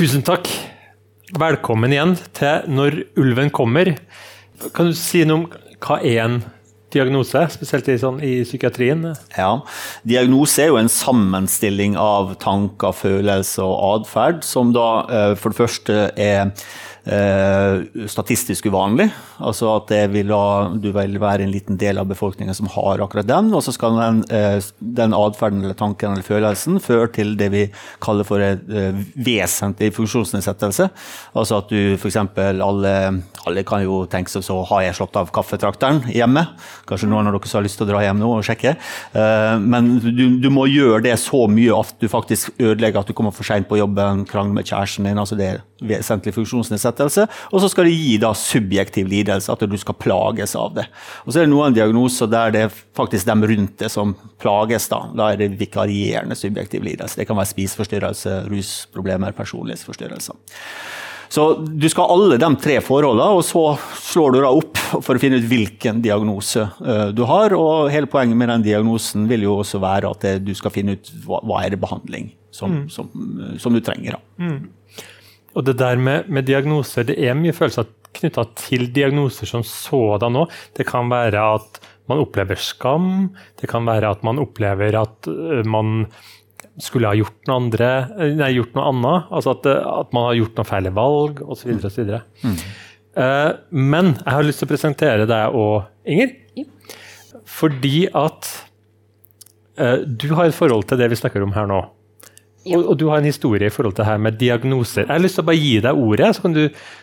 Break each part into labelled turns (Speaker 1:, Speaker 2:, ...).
Speaker 1: Tusen takk. Velkommen igjen til Når ulven kommer. Kan du si noe om hva er en diagnose, spesielt i, sånn, i psykiatrien?
Speaker 2: Ja, Diagnose er jo en sammenstilling av tanker, følelser og atferd, som da eh, for det første er Eh, statistisk uvanlig. Altså at vil ha, du vil være en liten del av befolkningen som har akkurat den. Og så skal den, eh, den atferden eller tanken eller følelsen føre til det vi kaller for en eh, vesentlig funksjonsnedsettelse. Altså at du f.eks. Alle, alle kan jo tenke seg så har jeg slått av kaffetrakteren hjemme. Kanskje noen av dere som har lyst til å dra hjem nå og sjekke. Men du, du må gjøre det så mye at du faktisk ødelegger at du kommer for seint på jobben, krangler med kjæresten din. altså det er vesentlig funksjonsnedsettelse og så skal det gi da subjektiv lidelse, at du skal plages av det. Og Så er det noen diagnoser der det er faktisk dem rundt det som plages. Da Da er det vikarierende subjektiv lidelse. Det kan være spiseforstyrrelse, rusproblemer, personlighetsforstyrrelser. Så du skal ha alle de tre forholdene, og så slår du da opp for å finne ut hvilken diagnose uh, du har. Og hele poenget med den diagnosen vil jo også være at du skal finne ut hva, hva er det behandling som, mm. som, som, du trenger. da. Mm.
Speaker 1: Og det der med, med diagnoser, det er mye følelser knytta til diagnoser som sådan òg. Det kan være at man opplever skam, det kan være at man opplever at øh, man skulle ha gjort noe, andre, øh, nei, gjort noe annet. Altså at, øh, at, man har gjort noen feil valg, osv. osv. Mm. Uh, men jeg har lyst til å presentere deg og Inger. Fordi at uh, du har et forhold til det vi snakker om her nå. Ja. Og, og, du har en historie i forhold til det her med diagnoser. Jeg har lyst til å bare gi deg ordet, så kan du,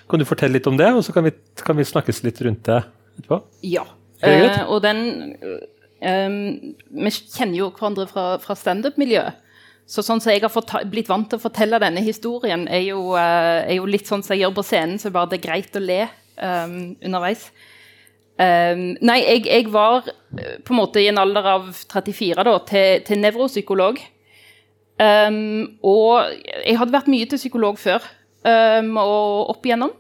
Speaker 1: kan du fortelle litt om det. Og så kan vi, kan vi snakkes litt rundt det etterpå.
Speaker 3: Ja. Eh, og den um, Vi kjenner jo hverandre fra, fra standup-miljøet. Så sånn som jeg har blitt vant til å fortelle denne historien, er jo, uh, er jo litt sånn som jeg gjør på scenen, så bare det er greit å le um, underveis. Um, nei, jeg, jeg, var på en måte i en alder av 34 da, til, til nevropsykolog. Um, og jeg hadde vært mye til psykolog før um, og opp igjennom.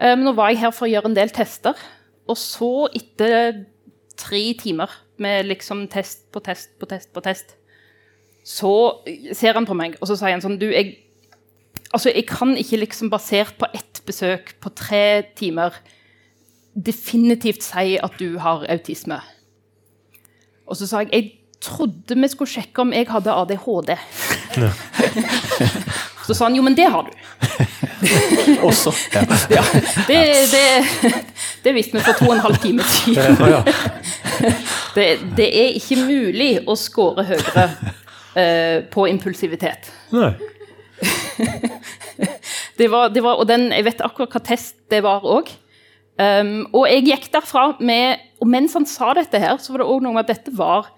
Speaker 3: Um, nå var jeg her for å gjøre en del tester, og så, etter tre timer med liksom test på test på test på test, så ser han på meg, og så sier han sånn Du, jeg, altså, jeg kan ikke liksom basert på ett besøk på tre timer definitivt si at du har autisme. Og så sa jeg jeg trodde vi skulle sjekke om jeg hadde ADHD. Ja. Så sa han jo, men det har du.
Speaker 2: Også.
Speaker 3: Ja. ja det, det, det, visste vi for to og en halv time siden. Det, det er ikke mulig å score høyere uh, på impulsivitet. Nei. det var, det var, og den, jeg vet akkurat hva test det var òg. Um, og jeg gikk derfra med Og mens han sa dette, her, så var det òg noe med at dette var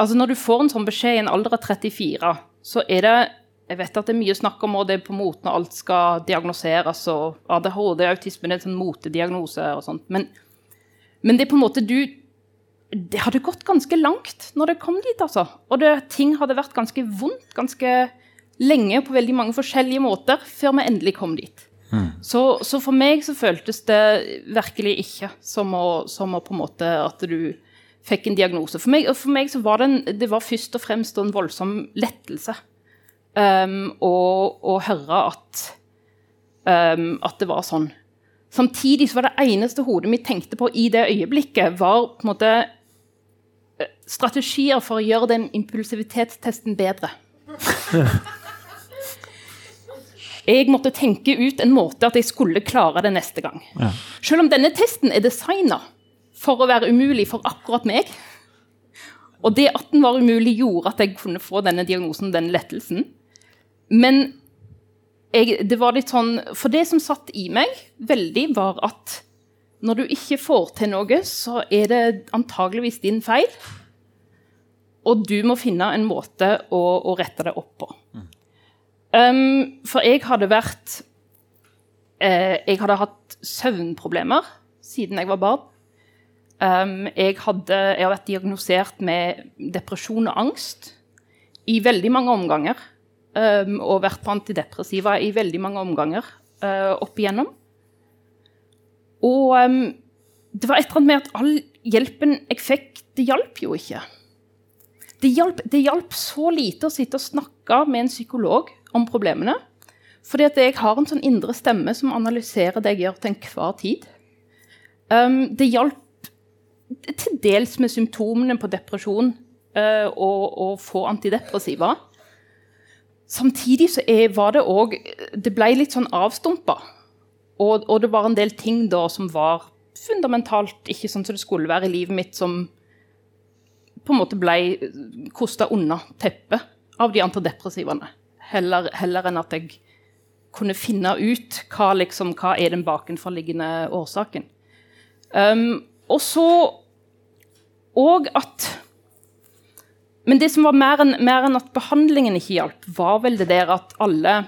Speaker 3: altså Når du får en sånn beskjed i en alder av 34, så er det jeg vet at det er mye snakk om og det er på moten når alt skal diagnoseres. og ADHD, autisme, det er en sånn motediagnose og sånt. Men, men, det er på en måte du Det hadde gått ganske langt når det kom dit, altså. Og det, ting hadde vært ganske vondt ganske lenge på veldig mange forskjellige måter før vi endelig kom dit. Mm. Så, så, for meg så føltes det virkelig ikke som å, som å på en måte at du fikk en diagnose. For meg, for meg så var det, en, det var først og fremst en voldsom lettelse um, å, høre at, um, at det var sånn. Samtidig så var det eneste hodet mitt tenkte på i det øyeblikket, var på en måte eh, strategier for å gjøre den impulsivitetstesten bedre. Jeg måtte tenke ut en måte at jeg skulle klare det neste gang. Ja. Selv om denne testen er designa for å være umulig for akkurat meg. Og det at den var umulig, gjorde at jeg kunne få denne diagnosen, den lettelsen. Men jeg, det var litt sånn For det som satt i meg veldig, var at når du ikke får til noe, så er det antageligvis din feil. Og du må finne en måte å, å rette det opp på. Um, for jeg hadde vært eh, Jeg hadde hatt søvnproblemer siden jeg var barn. Um, jeg, hadde, jeg, har vært diagnosert med depresjon og angst i veldig mange omganger. Um, og vært på antidepressiva i veldig mange omganger uh, opp igjennom. Og um, det var et eller annet med at all hjelpen jeg fikk, det hjalp jo ikke. det hjalp, det hjalp så lite å sitte og snakke med en psykolog om problemene. Fordi at jeg har en sånn indre stemme som analyserer det jeg gjør til enhver tid. Det hjalp til dels med symptomene på depresjon uh, å få antidepressiva. Samtidig så er, var det òg Det ble litt sånn avstumpa. Og, og, det var en del ting da som var fundamentalt ikke sånn som det skulle være i livet mitt, som på en måte ble kosta unna teppet av de antidepressivaene. Heller, heller, enn at jeg kunne finne ut hva, liksom, hva er den bakenforliggende årsaken. Um, og så òg at Men det som var mer enn, en at behandlingen ikke hjalp, var vel det der at alle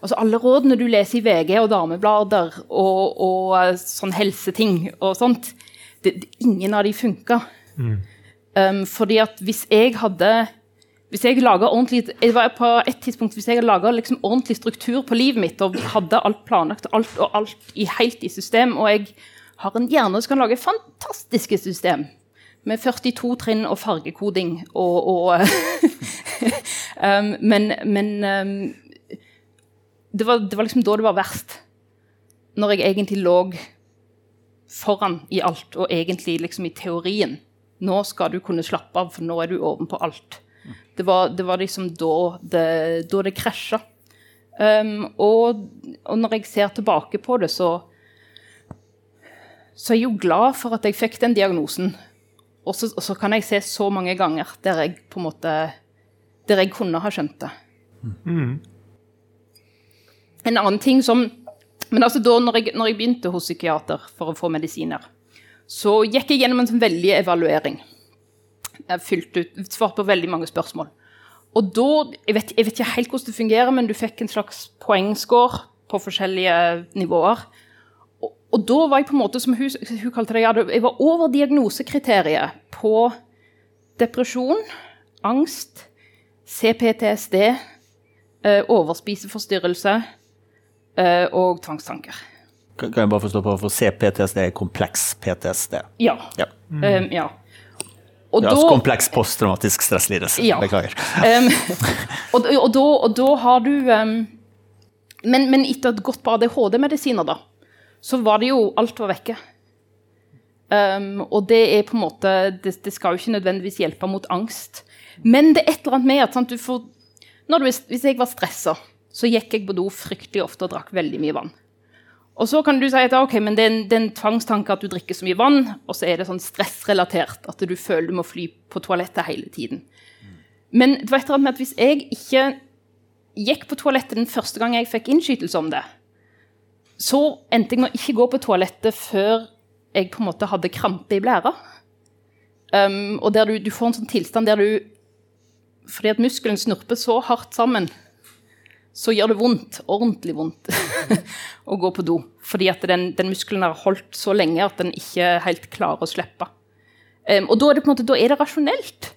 Speaker 3: altså alle rådene du leser i VG og dameblader og, og sånn helseting og sånt, det, ingen av de funka. Mm. Um, fordi at hvis jeg hadde hvis jeg ordentlig, jeg var på et tidspunkt, hvis jeg laga liksom ordentlig struktur på livet mitt og hadde alt planlagt alt og alt i, helt i system, og jeg har en hjerne som kan lage fantastiske system med 42 trinn og fargekoding og, og um, Men, men um, det, var, det, var, liksom da det var verst. Når jeg egentlig lå foran i alt, og egentlig liksom i teorien. Nå skal du kunne slappe av, for nå er du ovenpå alt. Det var, det var, liksom da det, da det krasja. Um, og, og, når jeg ser tilbake på det, så, så er jeg jo glad for at jeg fikk den diagnosen. Og så, og så, kan jeg se så mange ganger der jeg på en måte der jeg kunne ha skjønt det. Mm. En annen ting som men altså da når jeg, når jeg begynte hos psykiater for å få medisiner, så gikk jeg gjennom en sånn veldig evaluering. Jeg fylte ut, svarte på veldig mange spørsmål. Og da, jeg vet, jeg vet, ikke helt hvordan det fungerer, men du fikk en slags poengscore på forskjellige nivåer. Og, da var jeg på en måte, som hun, hun kalte det, jeg var over diagnosekriteriet på depresjon, angst, CPTSD, eh, overspiseforstyrrelse eh, og tvangstanker.
Speaker 2: Kan jeg bare forstå på, hvorfor CPTSD er kompleks PTSD?
Speaker 3: Ja. ja. Mm. Um, ja.
Speaker 2: Og ja, da, kompleks posttraumatisk stresslidelse. Ja. Beklager. Um,
Speaker 3: og, og, da, og, da, har du um, men, men, etter et godt par ADHD-medisiner, da, så var det jo Alt var vekke. Um, og det er på en måte det, det, skal jo ikke nødvendigvis hjelpe mot angst. Men det er et eller annet med at sant, du får, du, Hvis jeg var stressa, så gikk jeg på do fryktelig ofte og drakk veldig mye vann. Og så kan du si at okay, det er, en, det er en tvangstanke at du drikker så mye vann, og så er det sånn stressrelatert at du føler du må fly på toalettet hele tiden. Men det var et eller annet med at hvis jeg ikke gikk på toalettet den første gang jeg fikk innskytelse om det, så endte jeg med å ikke gå på toalettet før jeg på en måte hadde krampe i blæra. Um, og der du, du, får en sånn tilstand der du Fordi at muskelen snurper så hardt sammen så gjør det vondt, ordentlig vondt, å gå på do. Fordi at den, den, muskelen har holdt så lenge at den ikke helt klarer å slippe. Um, og da er, det på en måte, da er det rasjonelt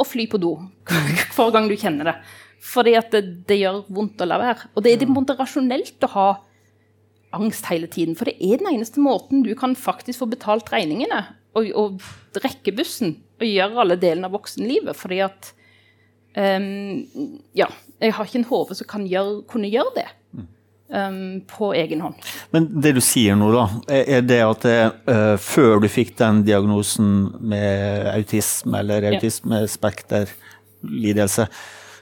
Speaker 3: å fly på do hver gang du kjenner det. Fordi at det, det, gjør vondt å la være. Og det er på en måte rasjonelt å ha angst hele tiden. For det er den eneste måten du kan faktisk få betalt regningene og, og rekke bussen og gjøre alle delene av voksenlivet. Fordi at um, Ja, jeg har ikke en hode som kan gjøre, kunne gjøre det. Um, på egen hånd.
Speaker 2: Men det du sier nå, da, er det at det, uh, før du fikk den diagnosen med autisme eller autismespekterlidelse,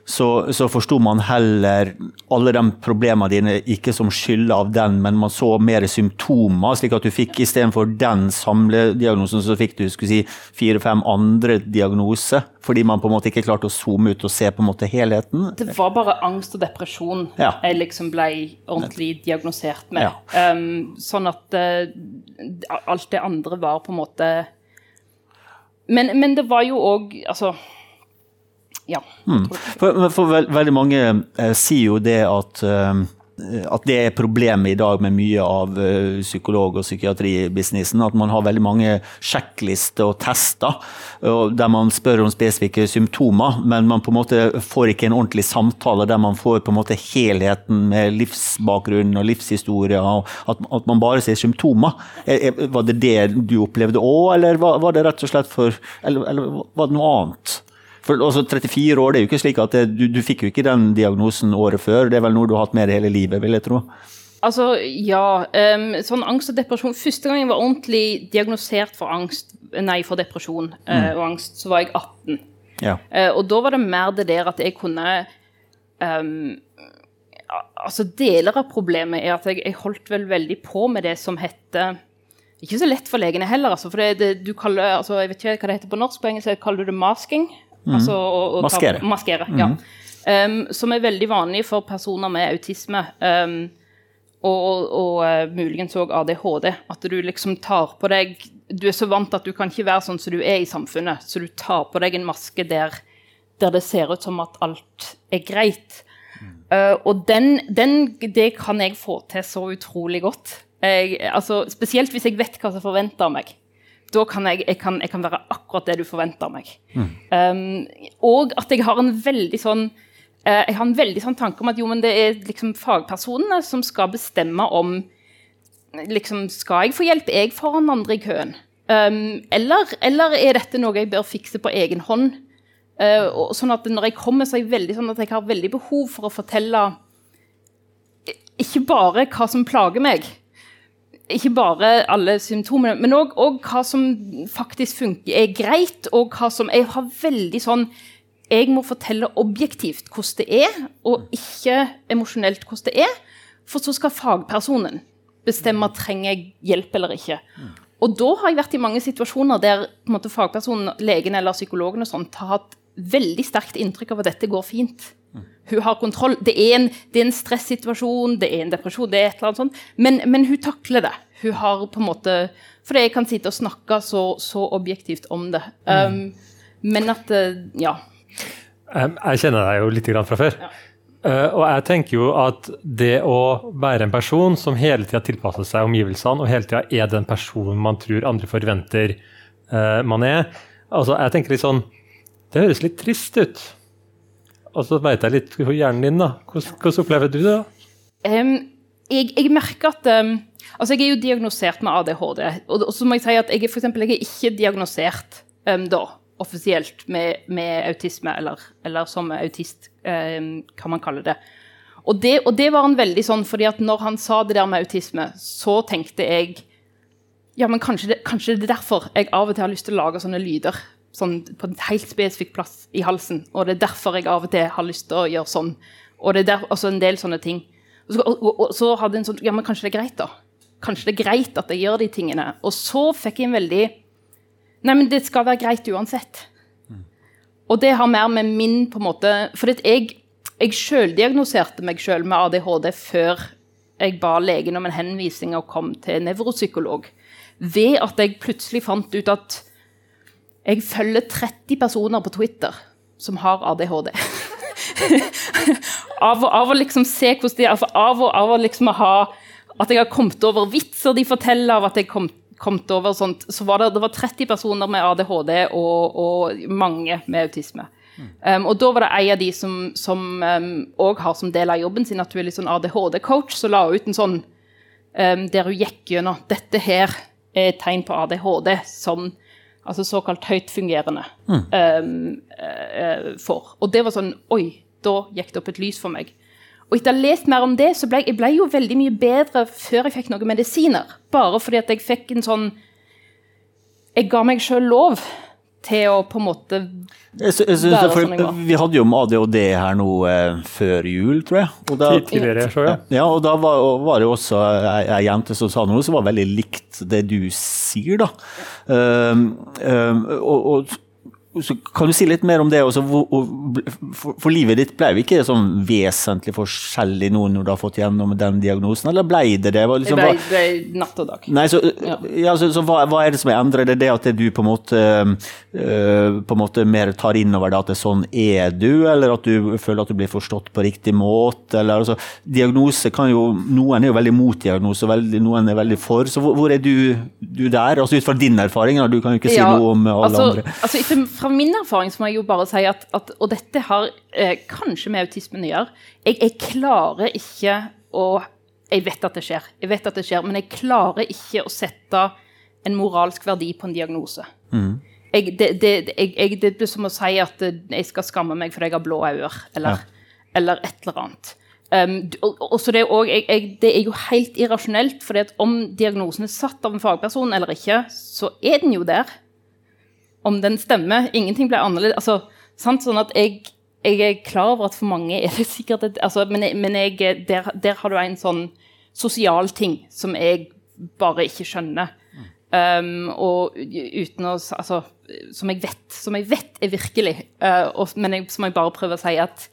Speaker 2: så, så forsto man heller alle de problemene dine ikke som skyld av den, men man så mer symptomer. slik at du fikk istedenfor den samlediagnosen, så fikk du si, fire-fem andre diagnoser. Fordi man på en måte ikke klarte å zoome ut og se på en måte helheten.
Speaker 3: Det var bare angst og depresjon ja. jeg liksom ble ordentlig diagnosert med. Ja. Um, sånn at uh, alt det andre var på en måte Men, men det var jo òg Altså
Speaker 2: ja. Mm. For, for veld, veldig mange eh, sier jo det at eh, at det er problemet i dag med mye av uh, psykolog- og psykiatribusinessen. At man har veldig mange sjekklister og tester der man spør om spesifikke symptomer, men man på en måte får ikke en ordentlig samtale der man får på en måte helheten med livsbakgrunn og livshistorie. At, man bare ser symptomer. Er, er, var det det du opplevde òg, eller var, var, det rett og slett for Eller, eller var det noe annet? For også 34 år, det er jo ikke slik at det, du, du, fikk jo ikke den diagnosen året før. Det er vel noe du har hatt med deg hele livet, vil jeg tro?
Speaker 3: Altså, ja. Um, sånn angst og depresjon Første gang jeg var ordentlig diagnosert for angst, nei, for depresjon uh, mm. og angst, så var jeg 18. Ja. Uh, og da var det mer det der at jeg kunne um, Altså, deler av problemet er at jeg, jeg, holdt vel veldig på med det som heter ikke så lett for legene heller, altså, for det, det, du kaller, altså, jeg vet ikke hva det heter på norsk, på engelsk kaller du det masking.
Speaker 2: Mm. Altså å, å maskere.
Speaker 3: Ta, maskere mm. ja. Um, som er veldig vanlig for personer med autisme. Um, og, og, uh, muligens òg ADHD. At du liksom tar på deg Du er så vant at du kan ikke være sånn som du er i samfunnet, så du tar på deg en maske der, der det ser ut som at alt er greit. Uh, og den, den, det kan jeg få til så utrolig godt. Jeg, altså, spesielt hvis jeg vet hva som forventer av meg da kan jeg, jeg, kan, jeg kan være akkurat det du forventer av meg. Mm. Um, og at jeg har en veldig sånn uh, jeg har en veldig sånn tanke om at jo, men det er liksom fagpersonene som skal bestemme om liksom, Skal jeg få hjelp? Jeg foran andre i køen? Um, eller, eller, er dette noe jeg bør fikse på egen hånd? Uh, og, sånn at når jeg kommer, så er jeg veldig sånn at jeg har veldig behov for å fortelle ikke bare hva som plager meg, ikke bare alle symptomene, men òg hva som faktisk funker, er greit, og hva som Jeg har veldig sånn Jeg må fortelle objektivt hvordan det er, og ikke emosjonelt hvordan det er. For så skal fagpersonen bestemme trenger jeg hjelp eller ikke. Og da har jeg vært i mange situasjoner der måte, fagpersonen, legen eller psykologen og sånt, har hatt veldig sterkt inntrykk av at dette går fint. Hun har kontroll. Det er en, det er en stressituasjon, det er en depresjon, det er et eller annet sånt. Men, men, hun takler det. Hun har på en måte Fordi jeg kan sitte og snakke så, så objektivt om det. Um, men at eh, Ja.
Speaker 1: Jeg kjenner deg jo litt fra før. Ja. Uh, og jeg tenker jo at det å være en person som hele tida tilpasser seg omgivelsene, og hele tida er den personen man tror andre forventer uh, man er altså jeg tenker litt sånn, Det høres litt trist ut. Og så veit jeg litt hvor hjernen din, da. Hvordan, hvordan opplever du det?
Speaker 3: Um, jeg, jeg, merker at um, Altså, jeg er jo diagnosert med ADHD. Og, og så må jeg si at jeg, for eksempel, jeg er ikke diagnosert um, da, offisielt med, med autisme, eller, eller, som autist, hva man kaller det. Og, det. og det var han veldig sånn, fordi at når han sa det der med autisme, så tenkte jeg ja, men kanskje det, kanskje det er derfor jeg av og til har lyst til å lage sånne lyder sånn, på en helt spesifikk plass i halsen. Og det er derfor jeg av og til har lyst til å gjøre sånn. Og det er der, altså en del sånne ting. Og så, og, og, og så hadde en sånn Ja, men kanskje det er greit, da? Kanskje det er greit at jeg gjør de tingene? Og så fikk jeg en veldig Nei, men det skal være greit uansett. Mm. Og det har mer med min på en måte For jeg, jeg sjøldiagnoserte meg sjøl med ADHD før jeg ba legen om en henvisning og kom til nevropsykolog. Ved at jeg plutselig fant ut at jeg følger 30 personer på Twitter som har ADHD. av, av, å liksom se hvordan de altså Av, av å liksom ha At jeg har kommet over vitser de forteller, av at jeg kom, kommet over sånt, så var det, det var 30 personer med ADHD og, og mange med autisme. Mm. Um, og da var det ei av de som òg um, har som del av jobben sin at hun er litt sånn ADHD-coach, så la ut en sånn um, der hun gikk gjennom dette her er et tegn på ADHD. sånn altså såkalt høytfungerende, mm. um, for. Og det var sånn Oi, da gikk det opp et lys for meg. Og etter å ha lest mer om det, så ble jeg ble jo veldig mye bedre før jeg fikk noen medisiner. Bare fordi at jeg fikk en sånn Jeg ga meg sjøl lov til å på en måte
Speaker 2: jeg synes, være sånn jeg var. Vi hadde jo om ADHD her nå eh, før jul, tror jeg.
Speaker 1: Og da, Tidligere, så, ja.
Speaker 2: ja, og da var, var det også ei jente som sa noe som var veldig likt det du sier, da. Um, um, og, og så kan du si litt mer om det? Også, for, for, livet ditt ble jo ikke sånn vesentlig forskjellig nå når du har fått gjennom den diagnosen, eller ble det det?
Speaker 3: Var liksom, det ble, ble natt og dag.
Speaker 2: Nei, så, ja. Ja, så, så hva, hva, er det som er endret? Det Er det det at du på en måte, øh, på en måte mer tar inn over deg at det er sånn er du, eller at du føler at du blir forstått på riktig måte? Eller, altså, diagnose kan jo Noen er jo veldig mot diagnose, veldig, noen er veldig for. Så hvor, hvor er du, du, der? Altså Ut fra din erfaring, du kan jo ikke si ja, noe om alle
Speaker 3: altså,
Speaker 2: andre.
Speaker 3: Altså, fra min erfaring så må jeg jo bare si at, at Og dette har eh, kanskje med autismen å gjøre. Jeg, jeg klarer ikke å Jeg vet at det skjer, jeg vet at det skjer, men jeg klarer ikke å sette en moralsk verdi på en diagnose. Mm. Jeg, det, det, jeg, det, blir som å si at jeg skal skamme meg fordi jeg har blå øyne, eller, ja. eller et eller annet. Um, og, det, er også, jeg, det, er jo helt irrasjonelt, for om diagnosen er satt av en fagperson eller ikke, så er den jo der. Om den stemmer. Ingenting blir annerledes. Altså, sånn at jeg, jeg, er klar over at for mange er det sikkert et, altså, Men, men jeg, der, der, har du en sånn sosial ting som jeg bare ikke skjønner. Um, og uten å Altså, som jeg vet, som jeg vet er virkelig. Uh, og, men jeg, som jeg bare prøver å si at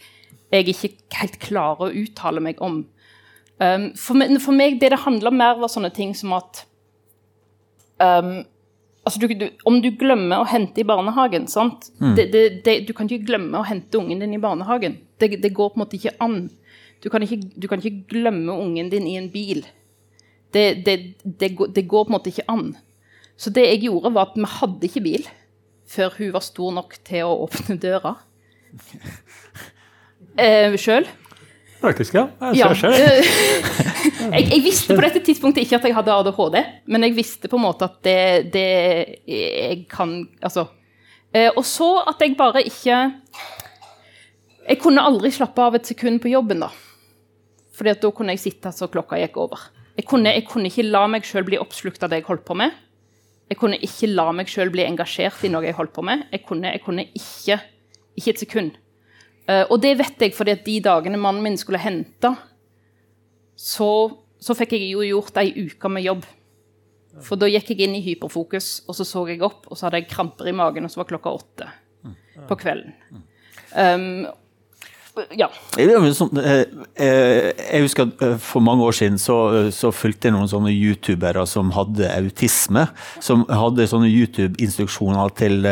Speaker 3: jeg ikke helt klarer å uttale meg om. Um, for, meg, for, meg, det det handler mer var sånne ting som at um, altså du, du, Om du glemmer å hente i barnehagen sant? Mm. Det, det, Du kan ikke glemme å hente ungen din i barnehagen. Det, går på en måte ikke an. Du kan ikke, du kan ikke glemme ungen din i en bil. Det, går på en måte ikke an. Så det jeg gjorde, var at vi hadde ikke bil før hun var stor nok til å åpne døra. Eh, Sjøl.
Speaker 1: Faktisk, ja. Jeg ser ja.
Speaker 3: jeg, jeg, visste på dette tidspunktet ikke at jeg hadde ADHD, men jeg visste på en måte at det, det jeg kan Altså. Eh, og så at jeg bare ikke Jeg kunne aldri slappe av et sekund på jobben, da. Fordi da kunne jeg sitte så klokka gikk over. Jeg kunne, jeg kunne ikke la meg sjøl bli oppslukt av det jeg holdt på med. Jeg kunne ikke la meg sjøl bli engasjert i noe jeg holdt på med. Jeg kunne, jeg kunne ikke, ikke et sekund. Uh, og det vet jeg fordi at de dagene mannen min skulle hente, så, så fikk jeg jo gjort ei uke med jobb. For da gikk jeg inn i hyperfokus, og så så jeg opp, og så hadde jeg kramper i magen, og så var klokka åtte på kvelden. Um, ja.
Speaker 2: Eh, eh, jeg husker eh, For mange år siden så, så fulgte jeg noen sånne youtubere som hadde autisme. Som hadde sånne YouTube-instruksjoner til,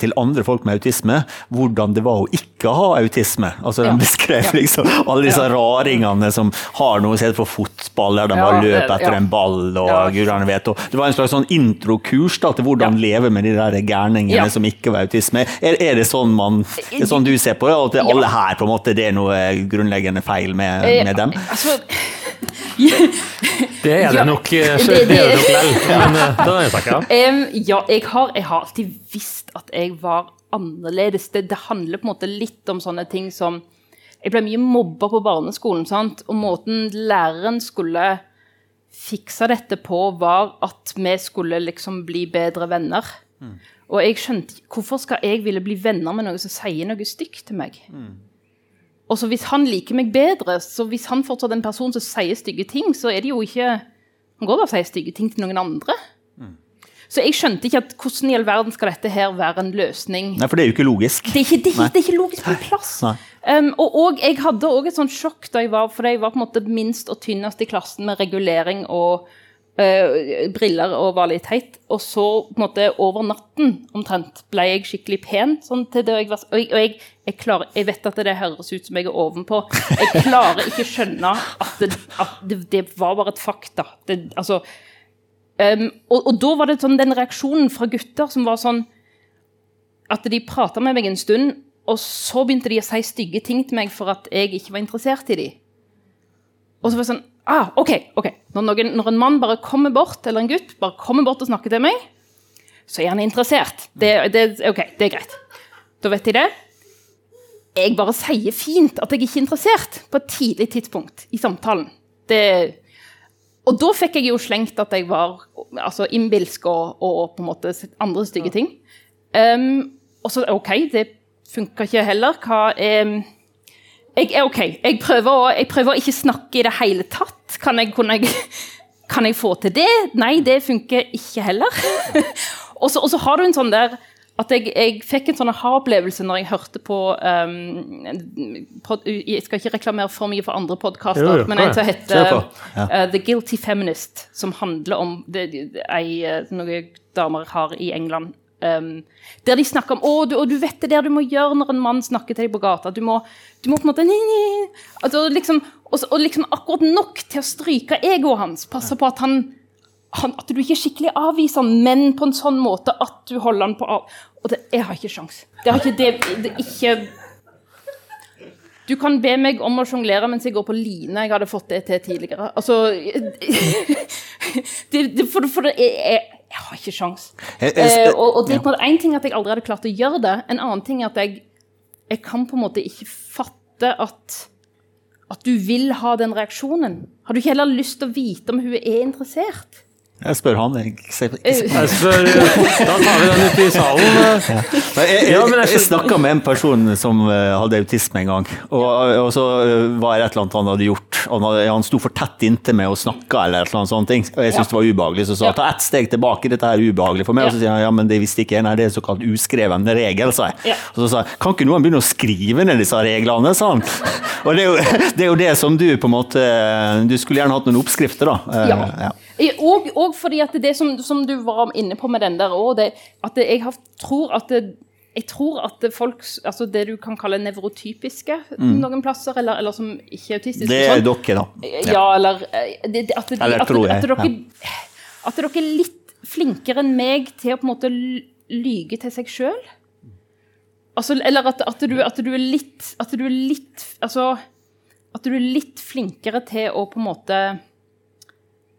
Speaker 2: til, andre folk med autisme. Hvordan det var å ikke ha autisme. Altså De beskrev liksom alle disse raringene som har noe som heter for fotball, der de bare løper etter en ball og gudene vet. Og det var en slags sånn introkurs da, til hvordan leve med de der gærningene som ikke var autisme. Er, er det sånn, man, er sånn du ser på det? Og at alle her på en måte, det er noe grunnleggende feil med, med dem? Altså,
Speaker 1: det er det nok det, det det nok vel, men eh, da er.
Speaker 3: Um, ja, jeg har, jeg har, alltid visst at jeg var annerledes. Det, det, handler på en måte litt om sånne ting som Jeg ble mye mobba på barneskolen, sant? og måten læreren skulle fikse dette på, var at vi skulle liksom bli bedre venner. Mm. Og jeg skjønte hvorfor skal jeg ville bli venner med noen som sier noe stygt til meg? Mm. Og så hvis han liker meg bedre, så hvis han fortsatt er en person som sier stygge ting, så er det jo ikke Han går bare og sier stygge ting til noen andre. Mm. Så jeg skjønte ikke at hvordan i all verden skal dette her være en løsning.
Speaker 2: Nei, For det er jo ikke logisk.
Speaker 3: Det er ikke, det, det er ikke logisk på plass. Um, og, og, jeg hadde òg et sånt sjokk da jeg var, for jeg var på en måte minst og tynnest i klassen med regulering og briller og var litt teit. Og så på en måte over natten omtrent ble jeg skikkelig pen. Sånn til det jeg var, og, jeg, og jeg, jeg, klarer, jeg, vet at det høres ut som jeg er ovenpå. Jeg klarer ikke skjønne at det, at det, det var bare et fakta. Det, altså, um, og, og, da var det sånn den reaksjonen fra gutter som var sånn at de prata med meg en stund, og så begynte de å si stygge ting til meg for at jeg ikke var interessert i dem. Og så var det sånn ah, OK. ok. Når, noen, når, en mann bare kommer bort, eller en gutt bare kommer bort og snakker til meg, så er han interessert. Det, det, OK, det er greit. Da vet de det. Jeg bare sier fint at jeg ikke er interessert på et tidlig tidspunkt i samtalen. Det, og da fikk jeg jo slengt at jeg var altså, innbilsk og, og, på en måte andre stygge ting. Um, og så OK, det funka ikke heller. Hva er jeg, OK, jeg prøver, å, jeg prøver, å, ikke snakke i det hele tatt. Kan jeg, jeg, kan jeg få til det? Nei, det funker ikke heller. og, så, og, så, har du en sånn der at jeg, fikk en sånn aha-opplevelse når jeg hørte på, um, pod, Jeg skal ikke reklamere for mye for andre podkaster, men en som heter. Uh, The Guilty Feminist, som handler om det, ei, uh, noen damer har i England. Um, der de snakker om å, du, og du vet det der du må gjøre når en mann snakker til deg på gata. Du må, du må på en måte ni, ni. Altså, liksom, og, og liksom akkurat nok til å stryke egoet hans. Passe på at han, han At du ikke skikkelig avviser han, men på en sånn måte at du holder han på av... Og det, jeg har ikke sjans. Det har ikke det, det ikke Du kan be meg om å sjonglere mens jeg går på line. Jeg hadde fått det til tidligere. Altså det, det, For, for det, jeg, jeg, jeg har ikke sjans.
Speaker 2: Jeg- jeg-
Speaker 3: Eh, og, og det er på en en ting at jeg aldri hadde klart å gjøre det. En annen ting er at jeg, jeg kan på en måte ikke fatte at at du vil ha den reaksjonen. Har du ikke heller lyst til å vite om hun er interessert?
Speaker 2: Jeg spør han. Jeg, Jeg
Speaker 1: spør, da tar vi den ute i salen.
Speaker 2: jeg,
Speaker 1: men
Speaker 2: jeg,
Speaker 1: jeg
Speaker 2: jeg snakka med en person som eh, hadde autisme en gang. Og, og så eh, var det et eller annet han hadde gjort. Han, hadde, han sto for tett inntil meg og snakka, eller et eller annet sånt. Og jeg syntes det var ubehagelig. Så sa jeg ta ett steg tilbake, dette her er ubehagelig for meg. Og så sier han ja, men det visste ikke jeg. Nei, det er såkalt uskreven regel, sa jeg. Og så sa jeg kan ikke noen begynne å skrive ned disse reglene, sa han. Og det er, jo, det er jo det som du på en måte Du skulle gjerne hatt noen oppskrifter, da. Eh,
Speaker 3: Ja.
Speaker 2: ja.
Speaker 3: Eh, Og, og fordi at det som, som du var inne på med den der òg, at jeg har, tror at det, jeg tror at folk Altså det du kan kalle nevrotypiske noen plasser, eller, eller som ikke er autistiske.
Speaker 2: Mm. Det er
Speaker 3: jo
Speaker 2: dere, da.
Speaker 3: Ja, eller eh, det, det, at, de,
Speaker 2: Eller
Speaker 3: at, at, dere, at dere er litt flinkere enn meg til å på en måte lyge til seg sjøl. Altså, eller at, at, du, at du er litt At du er litt Altså At du er litt flinkere til å på en måte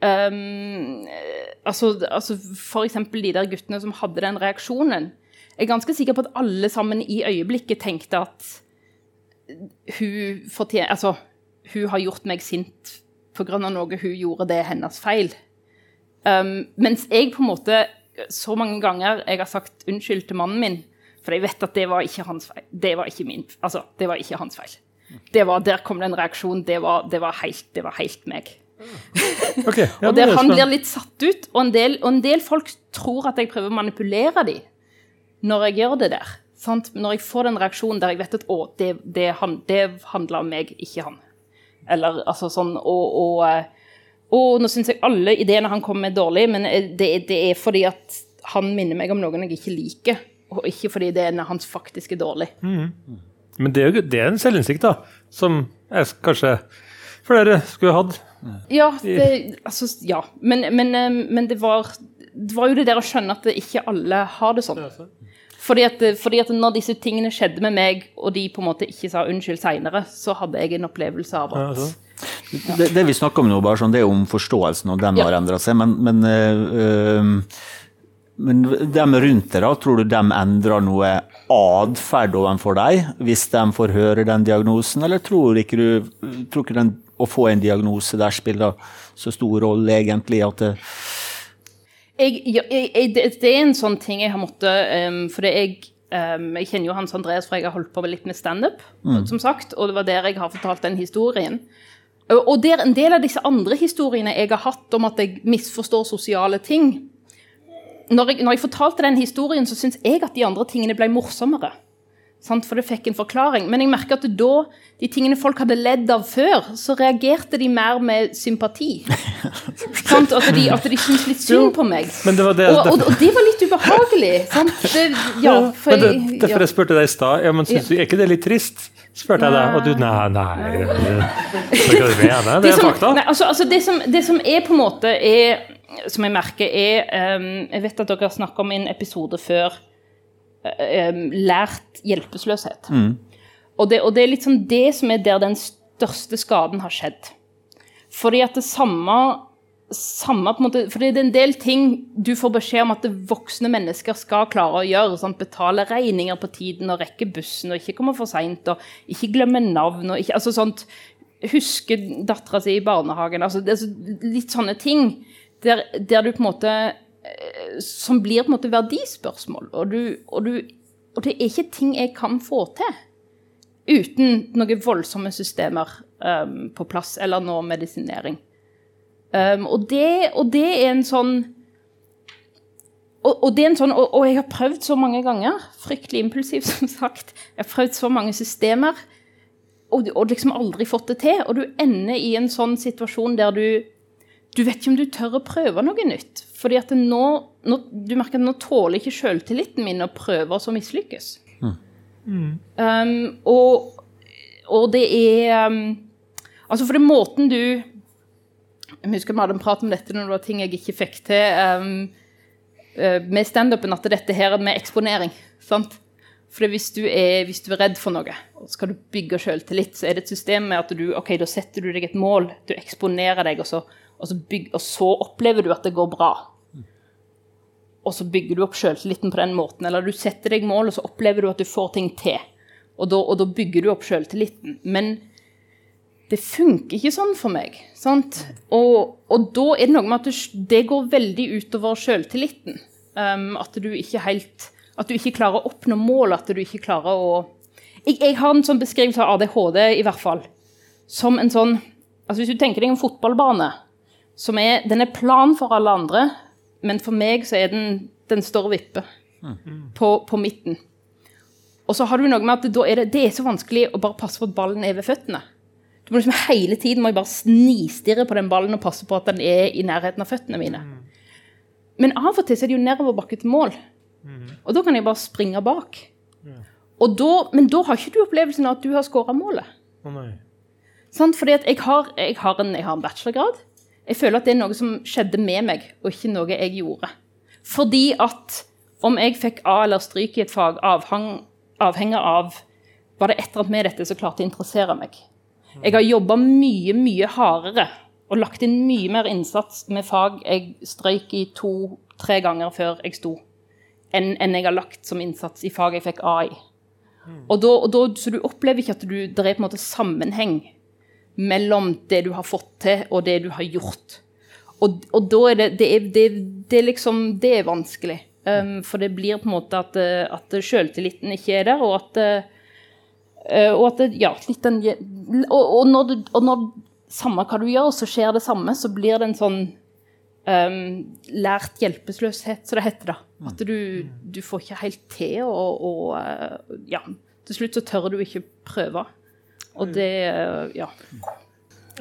Speaker 3: ehm, altså, altså eksempel de der guttene som hadde den reaksjonen. Jeg er ganske sikker på at alle sammen i øyeblikket tenkte at hun Altså, hun har gjort meg sint pga. noe hun gjorde, det er hennes feil. Um, mens jeg på en måte så mange ganger jeg har sagt unnskyld til mannen min, for jeg vet at det var ikke hans feil. Det var ikke min, altså, det var ikke hans feil. Det var, der kom det en reaksjon. Det var, det var, helt, det var helt meg.
Speaker 1: Ok, ja,
Speaker 3: Og der
Speaker 1: det er
Speaker 3: han blir litt satt ut, og en, del, og en del folk tror at jeg prøver å manipulere dem når jeg gjør det der. Sant? Når jeg får den reaksjonen der jeg vet at å, det, det, han, det handler om meg, ikke han. Eller altså sånn Og, og, eh, og nå syns jeg alle ideene han kommer med, er dårlige, men eh, det, det er fordi at han minner meg om noen jeg ikke liker, og ikke fordi ideene hans faktisk er dårlig.
Speaker 1: Men det er jo det er en selvinnsikt, da, som jeg kanskje flere skulle hatt.
Speaker 3: Ja, det, altså, ja. Men, men, eh, men det, var, det var jo det der å skjønne at ikke alle har det sånn. Fordi at, fordi at når disse tingene skjedde med meg, og de på en måte ikke sa unnskyld seinere, så hadde jeg en opplevelse av at
Speaker 1: ja.
Speaker 2: Det, det vi snakker om nå, bare sånn, det er om forståelsen, og den
Speaker 3: Ja.
Speaker 2: har endra seg. Men, men, øh, øh, men dem rundt deg, da, tror du dem endrer noe atferd overfor deg hvis de får høre den diagnosen, eller tror ikke du tror ikke den, å få en diagnose der spiller så stor rolle egentlig at det,
Speaker 3: jeg, jeg, jeg, det, er en sånn ting jeg har måttet um, For jeg, um, jeg kjenner jo Hans Andreas, for jeg har holdt på med litt med standup, som sagt, og det var der jeg har fortalt den historien. Og der, en del av disse andre historiene jeg har hatt om at jeg misforstår sosiale ting Når jeg, når jeg fortalte den historien, så syns jeg at de andre tingene ble morsommere. Sant? For det fikk en forklaring. Men jeg merka at da, de tingene folk hadde ledd av før, så reagerte de mer med sympati. sant? At de, at de syntes litt synd på meg.
Speaker 1: Men det var det,
Speaker 3: Og, og, og det var litt ubehagelig. Sant? Det, ja, for jeg,
Speaker 1: derfor
Speaker 3: ja.
Speaker 1: jeg spurte deg i stad. Ja, men syns du er ikke det litt trist? Spurte jeg deg, og du nei, nei. Det, det, er fakta.
Speaker 3: Nei, altså, altså det, som, det som er på en måte er, Som jeg merker, er um, Jeg vet at dere har snakka om en episode før lært hjelpeløshet. Og, det, og det er litt sånn det som er der den største skaden har skjedd. Fordi at det samme, samme på en måte, fordi det er en del ting du får beskjed om at voksne mennesker skal klare å gjøre. Sant? Betale regninger på tiden og rekke bussen og ikke komme for seint ikke glemme navn. og ikke, altså sånt, Huske dattera si i barnehagen. altså, Litt sånne ting der, der du på en måte eh, Som blir på en måte verdispørsmål. Og, du, og, du, og det er ikke ting jeg kan få til uten noen voldsomme systemer um, på plass, eller noe medisinering. Um, og, det, og det er en sånn og, det er en sånn, og, jeg har prøvd så mange ganger, fryktelig impulsivt, som sagt, jeg har prøvd så mange systemer, og, og liksom aldri fått det til. Og du ender i en sånn situasjon der du du vet ikke om du tør å prøve noe nytt. Fordi at nå, nå, du merker at nå tåler ikke selvtilliten min å prøve å mislykkes. Mm. Um, og, og, det er um, Altså, for det er måten du Jeg husker vi hadde en prat om dette når det var ting jeg ikke fikk til. Um, uh, med standupen at dette her er med eksponering. sant? For hvis du, er, hvis du er redd for noe, og skal du bygge selvtillit, så er det et system med at du ok, da setter du deg et mål, du eksponerer deg, og så, og så, bygg, og så opplever du at det går bra. Og så bygger du opp selvtilliten på den måten. Eller du setter deg mål, og så opplever du at du får ting til. Og da, og da bygger du opp selvtilliten. Men det funker ikke sånn for meg. Og, og da er det noe med at du, det går veldig utover selvtilliten. Um, at du ikke helt At du ikke klarer å oppnå mål, at du ikke klarer å jeg, jeg, har en sånn beskrivelse av ADHD, i hvert fall, som en sånn altså Hvis du tenker deg en fotballbane som er, den er plan for alle andre, men for meg så er den, den står og vipper på, på, midten. Og så har du noe med at det, er det, det, er så vanskelig å bare passe på at ballen er ved føttene. Du må liksom Hele tiden må jeg bare snistirre på den ballen og passe på at den er i nærheten av føttene mine. Men av og til så er det jo nedoverbakke til mål. Og da kan jeg bare springe bak. Da, men da har ikke du opplevelsen av at du har skåra målet.
Speaker 1: Oh, nei.
Speaker 3: Sånn, fordi jeg har, jeg, har en, jeg har, en, bachelorgrad. Jeg føler at det er noe som skjedde med meg, og ikke noe jeg gjorde. Fordi at om jeg fikk A eller stryk i et fag, avhang, avhenger av Var det et eller annet med dette som klarte å interessere meg? Jeg har jobba mye, mye hardere og lagt inn mye mer innsats med fag jeg strøyk i to-tre ganger før jeg sto, enn, enn jeg har lagt som innsats i fag jeg fikk A i. Og da, og da, så du opplever ikke at du, det er på en måte sammenheng mellom det du har fått til, og det du har gjort. Og, og da er det, det, er, det, det er liksom Det er vanskelig. Um, for det blir på en måte at, at selvtilliten ikke er der, og at, uh, og at ja, den, og, og, når du, og når samme hva du gjør, så skjer det samme, så blir det en sånn um, lært hjelpeløshet, som det heter. da. At du, du får ikke helt til, og, og ja, til slutt så tør du ikke prøve. Og det uh, ja.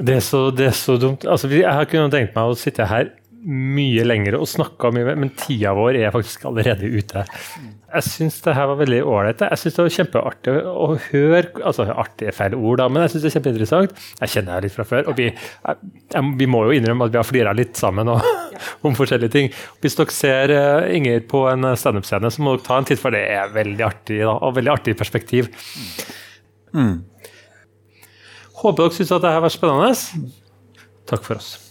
Speaker 1: Det er, så, det er så dumt. Altså, jeg har kunnet tenkt meg å sitte her mye lenger og snakke mye mer, men tida vår er faktisk allerede ute. Jeg syns det her var veldig ålreit. Jeg syns det var kjempeartig å høre altså Artig er feil ord, da, men jeg syns det er kjempeinteressant. Jeg kjenner deg litt fra før. og vi, jeg, vi, må jo innrømme at vi har flira litt sammen og, om forskjellige ting. Hvis dere ser uh, Inger på en standup-scene, så må dere ta en titt, for det er veldig artig da, og veldig artig perspektiv. Mm. Håper dere syns dette var spennende. Takk for oss.